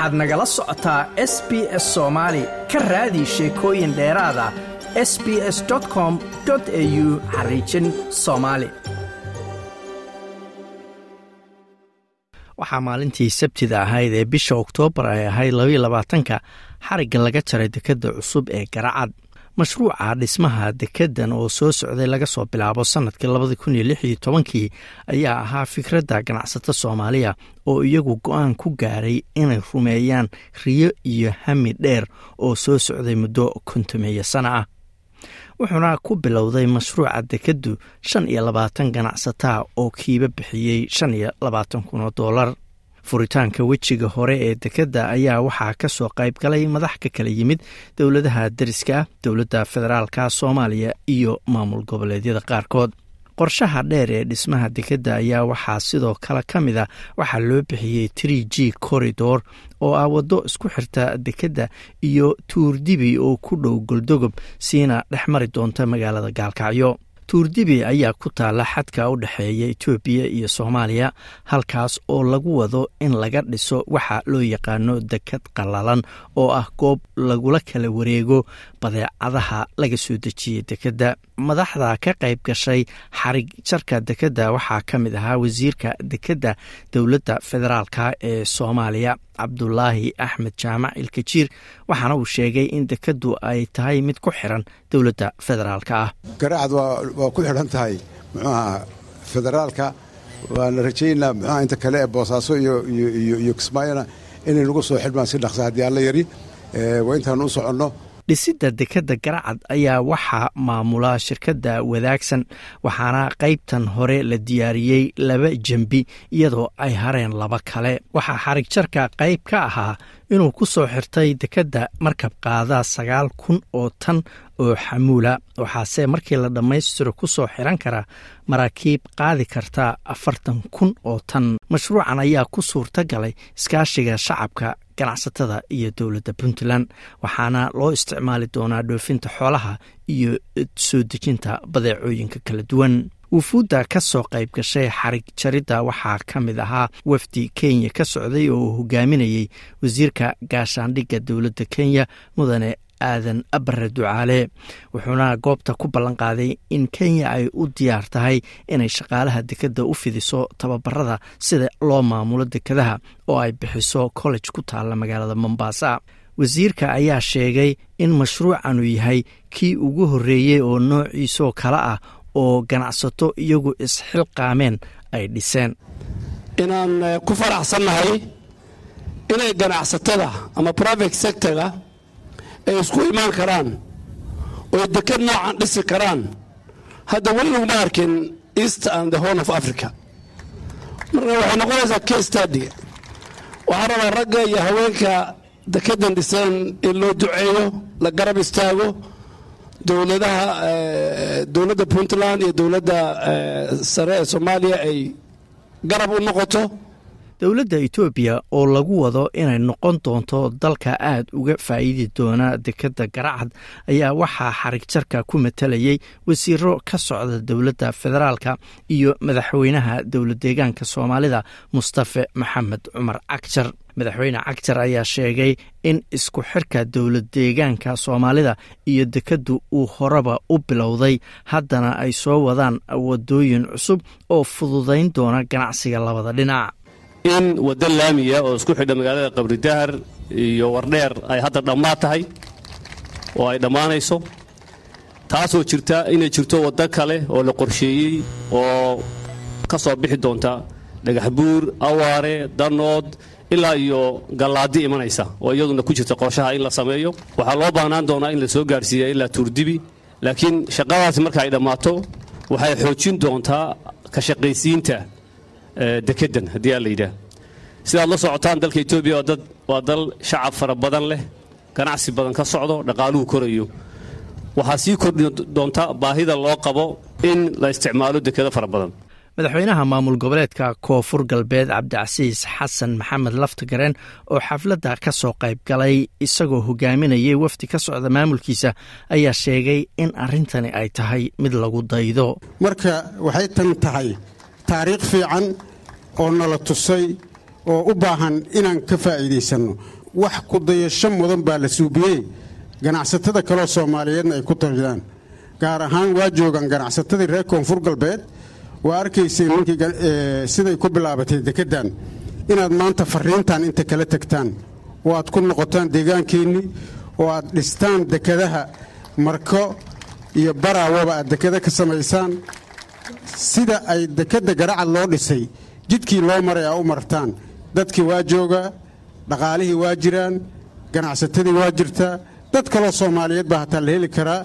waxaad nagala socotaa s b s soomaali ka raadi sheekooyin dheeraada s b s com au xariijin soomaali waxaa maalintii sabtida ahayd ee bisha oktoobar ay ahayd labaiyo labaatanka xarigga laga jaray dekedda cusub ee garacad mashruuca dhismaha dekeddan oo soo socday laga soo bilaabo sannadkii labadi kun iyo lix iyo tobankii ayaa ahaa fikradda ganacsato soomaaliya oo iyagu go'aan ku gaaray inay rumeeyaan riyo iyo hami dheer oo soo socday muddo kontomeeya sana ah. Wuxuuna ku bilowday mashruuca dekeddu shan iyo labaatan ganacsataa oo kiiba bixiyey shan iyo labaatan kun oo doolar furitaanka wejiga hore ee dekedda ayaa waxaa ka soo qayb galay madax ka kala yimid dowladaha deriska dowladda federaalka soomaaliya iyo maamul goboleedyada qaarkood. Qorshaha dheer ee dhismaha dekedda ayaa waxaa sidoo kale ka mid a waxaa loo bixiyey tree g corridor oo ah waddo isku xirta dekedda iyo tuurdibi oo ku dhow goldogob siina dhex mari doonta magaalada gaalkacyo tuurdibi ayaa ku taalla xadka u dhexeeya etoobiya iyo soomaaliya halkaas oo lagu wado in laga dhiso waxa loo yaqaano deked qallalan oo ah goob lagula kala wareego badeecadaha laga soo dejiyey dekedda madaxda ka qayb gashay xarig jarka dekedda waxaa ka mid ahaa wasiirka dekedda dowladda federaalka ee soomaaliya cabdulaahi axmed jaamac ilkajiir waxaana uu sheegay in dekeddu ay tahay mid ku xiran dowladda federaalka ah. Garacad waa ku xidhan tahay muxuaha federaalka. Waana rajaynaa muxuaha inta kale ee boosaaso iyo kismaayona inay nagu soo xidhmaan si dhaqsa haddii alla yari. Waa intaan u soconno dhisidda dekedda garacad ayaa waxaa maamula shirkadda wadaagsan waxaana qaybtan hore la diyaariyey laba jembi iyadoo ay hareen laba kale. Waxaa xarig jarka qayb ka ahaa inuu ku soo xirtay dekedda markab qaada sagaal kun oo tan oo xamuula. Waxaase markii la dhammaystiro ku soo xiran kara maraakiib qaadi karta afartan kun oo tan. Mashruucan ayaa ku suurta galay iskaashiga shacabka ganacsatada iyo dowladda puntland waxaana loo isticmaali doonaa dhoofinta xoolaha iyo soo dejinta badeecooyinka kala duwan wufuudda ka soo qayb gashay xarig jaridda waxaa ka mid ahaa wafdi kenya ka socday oo uu hogaaminayey wasiirka gaashaandhigga dowladda kenya mudane aadan abare ducaale wuxuuna goobta ku ballanqaaday in kenya ay u diyaar tahay inay shaqaalaha dekedda u fidiso tababarada sida loo maamulo dekedaha oo ay bixiso college ku taalla magaalada mombasa. Wasiirka ayaa sheegay in mashruucanu yahay kii ugu horreeyey oo noociisoo kale ah oo ganacsato iyagu isxilqaameen ay dhiseen. Inaan ku faraxsannahay inay ganacsatada ama private sectorga ay isku imaan karaan oo deked noocan dhisi karaan. Hadda weli laguma arkin east and the horn of africa. Marka waxay noqonaysaa case study. Waxaa rabaa ragga iyo haweenka dekedan dhiseen in loo duceeyo la garab istaago dowladaha dowladda puntland iyo dowladda sare ee soomaaliya ay garab u noqoto dowladda etoobiya oo lagu wado inay noqon doonto dalka aad uga faa'iidi doona dekedda garacad ayaa waxaa xarig jarka ku matalayay wasiiro ka socda dowladda federaalka iyo madaxweynaha dowlad deegaanka soomaalida mustafe maxamed cumar cagjar madaxweyne cagjar ayaa sheegay in isku xirka dowlad deegaanka soomaalida iyo dekeddu uu horeba u bilowday haddana ay soo wadaan wadooyin cusub oo fududayn doona ganacsiga labada dhinac in waddo laamiya oo isku xidha magaalada qabridahar iyo wardheer ay hadda dhammaad tahay oo ay dhammaanayso. Taasoo jirta inay jirto waddo kale oo la qorsheeyey oo ka soo bixi doonta dhagaxbuur awaare danood ilaa iyo gallaadi imanaysa oo iyaduna ku jirta qorshaha in la sameeyo. Waxaa loo baahnaan doonaa in la soo gaarhsiiya ilaa tuurdibi laakiin shaqadaasi marka ay dhammaato waxay xoojin doontaa ka shaqaysiinta dekeddan haddii aa la yidhaah. Sidaad la socotaan dalka etoobiya waa dal shacab fara badan leh ganacsi badan ka socdo dhaqaaluhu korayo. Waxaa sii kordhi doonta baahida loo qabo in la isticmaalo dekedo fara badan. Madaxweynaha maamul goboleedka koonfur galbeed cabdicasiis xasan maxamed laftagareen oo xafladda ka soo qayb galay isagoo hogaaminayay wafdi ka socda maamulkiisa ayaa sheegay in arrintani ay tahay mid lagu daydo. Marka waxay tan tahay taariikh fiican oo nala tusay oo u baahan inaan ka faa'iidaysanno wax ku dayasho mudan baa la suubiyey. Ganacsatada kaleo soomaaliyeedna ay ku taliyaan gaar ahaan waa joogaan ganacsatadii reer koonfur galbeed. Waa arkaysay ninkii siday ku bilaabatay dekeddan inaad maanta farriintan inta kala tegtaan oo aad ku noqotaan deegaankeennii oo aad dhistaan dekadaha marko iyo baraawaba aad dekada ka samaysaan. Sida ay dekedda garacad loo dhisay jidkii loo maray aa u martaan. Dadkii waa joogaa dhaqaalihii waa jiraan ganacsatadii waa jirtaa. Dad kaloo soomaaliyeed baa hataa la heli karaa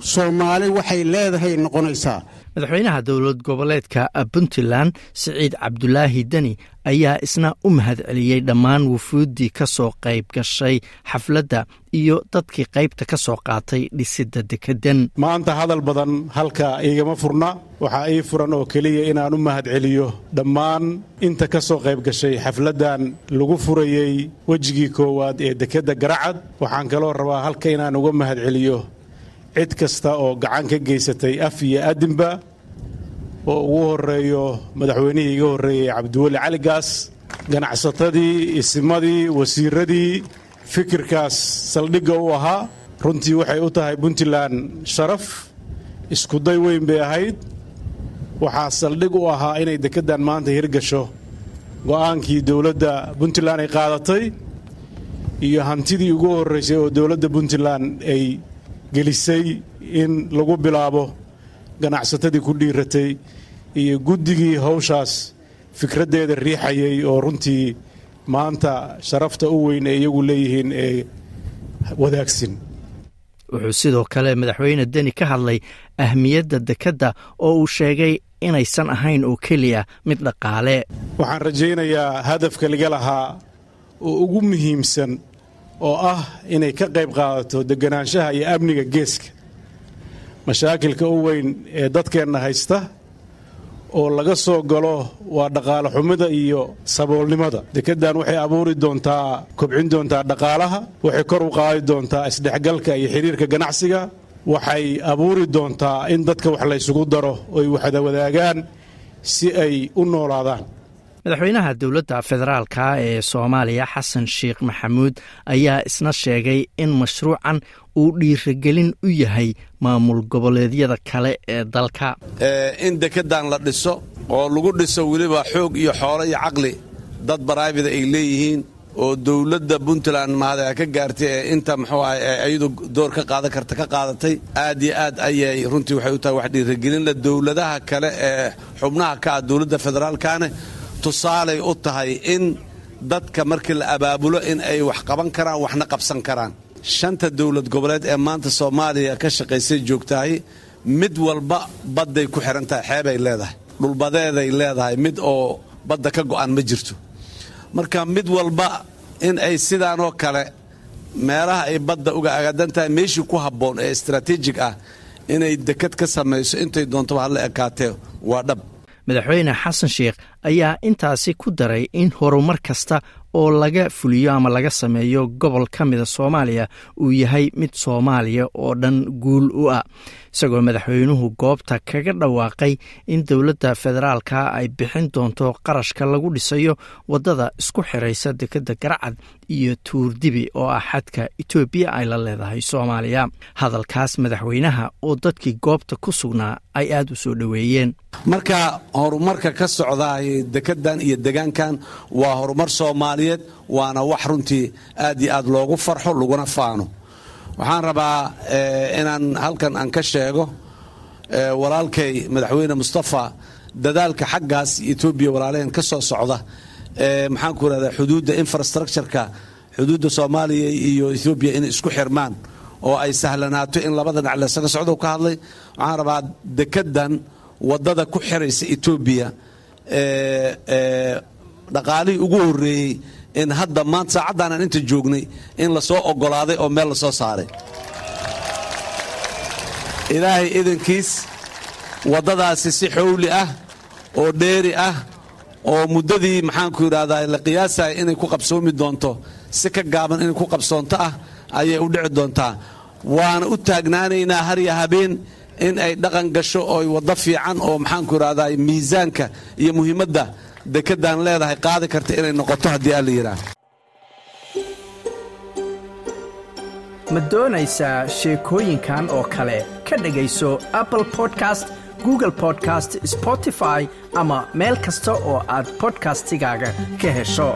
soomaali waxay leedahay noqonaysaa madaxweynaha dowlad goboleedka puntland siciid cabdulaahi deni ayaa isna u mahad celiyey dhammaan wufuuddii ka soo qayb gashay xafladda iyo dadkii qaybta ka soo qaatay dhisidda dekeddan maanta hadal badan halka iigama furna. Waxaa ii furan oo keliya inaan u mahad celiyo dhammaan inta ka soo qayb gashay xafladdan lagu furayey wejigii koowaad ee dekedda garacad waxaan kaloo rabaa halka inaan uga mahad celiyo cid kasta oo gacan ka geysatay af iyo adinba oo ugu horeeyo madaxweynihii iga horreeyey cabdiweli cali gaas ganacsatadii isimadii wasiiradii fikirkaas saldhigga u ahaa. Runtii waxay u tahay puntland sharaf iskuday weyn bay ahayd. Waxaa saldhig u ahaa inay dekeddan maanta hirgasho go'aankii dowladda puntland ay qaadatay iyo hantidii ugu horraysay oo dowladda puntland ay gelisay in lagu bilaabo ganacsatadii ku dhiiratay iyo guddigii hawshaas fikraddeeda riixayay oo runtii maanta sharafta u weyn ee iyagu leeyihiin ee wadaagsin. Wuxuu sidoo kale madaxweyne deni ka hadlay ahmiyadda dekedda oo uu sheegay inaysan ahayn oo keliya mid dhaqaale. Waxaan rajaynayaa hadafka laga lahaa oo ugu muhiimsan oo ah inay ka qayb qaadato deganaanshaha iyo amniga geeska. Mashaakilka u weyn ee dadkeenna haysta oo laga soo galo waa dhaqaale xumida iyo saboolnimada. Dekeddan waxay abuuri doontaa kobcin doontaa dhaqaalaha waxay kor u qaadi doontaa isdhexgalka iyo xidhiirka ganacsiga waxay abuuri doontaa in dadka wax laysugu daro oy waxda wadaagaan si ay u noolaadaan madaxweynaha dowladda federaalka ee soomaaliya xasan sheekh maxamuud ayaa isna sheegay in mashruucan uu dhiiragelin u yahay maamul goboleedyada kale ee dalka. In dekeddan la dhiso oo lagu dhiso weliba xoog iyo xoolo iyo caqli dad baraybida ay leeyihiin oo dowladda puntland mahada ka gaartay ee inta muxuu ah ayadu door ka qaadan karta ka qaadatay aad iyo aad ayay runtii waxay u tahay wax dhiiragelinla dowladaha kale ee xubnaha ka ah dowladda federaalkane tusaalay u tahay in dadka markii la abaabulo in ay wax qaban karaan waxna qabsan karaan. Shanta dowlad goboleed ee maanta soomaaliya ka shaqaysay joogtahay mid walba badday ku xihan tahay xeebay leedahay dhulbadeeday leedahay mid oo badda ka go'an ma jirto. Marka mid walba in ay sidaanoo kale meelaha ay badda uga agaadan tahay meeshii ku habboon ee istaraatiijig ah inay dekad ka samayso intay doontaba hadla ekaatee waa dhab madaxweyne xasan sheekh ayaa intaasi ku daray in horumar kasta oo laga fuliyo ama laga sameeyo gobol ka mida soomaaliya uu yahay mid soomaaliya oo dhan guul u ah isagoo madaxweynuhu goobta kaga dhawaaqay in dowladda federaalka ay bixin doonto qarashka lagu dhisayo waddada isku xiraysa dekedda garacad iyo tuurdibi oo ah xadka etoobiya ay la leedahay soomaaliya. Hadalkaas madaxweynaha oo dadkii goobta ku sugnaa ay aada u soo dhoweeyeen. Marka horumarka ka socdaay dekeddan iyo degaankan waa horumar soomaaliyeed waana wax runtii aad iyo aad loogu farxo laguna faano waxaan rabaa inaan halkan aan ka sheego walaalkay madaxweyne mustafa dadaalka xaggaas etoobiya walaalaheen ka soo socda. Maxaan ku irahdaa xuduudda infrastructureka xuduudda soomaaliya iyo etoobiya inay isku xirmaan oo ay sahlanaato in labada dhinac laysaga socdo ka hadlay. Waxaan rabaa dekeddan waddada ku xiraysa etoobiya dhaqaalihii ugu horreeyey in hadda maanta saacaddaanaan inta joognay in la soo oggolaaday oo meel la soo saaray. Ilaahay idankiis waddadaasi si xowli ah oo dheeri ah oo muddadii maxaanku yidhahdaa la qiyaasaya inay ku qabsoomi doonto si ka gaaban inay ku qabsoonto ah ayay u dhici doontaa. Waana u taagnaanaynaa harya habeen in ay dhaqan gasho ooy waddo fiican oo maxaanku idhahdaa miisaanka iyo muhiimadda dekeddan leedahay qaadi karta inay noqoto haddii alla yidhaah ma doonaysaa sheekooyinkan oo kale? Ka dhegayso apple podcast google podcast spotify ama meel kasta oo aad bodkastigaaga ka hesho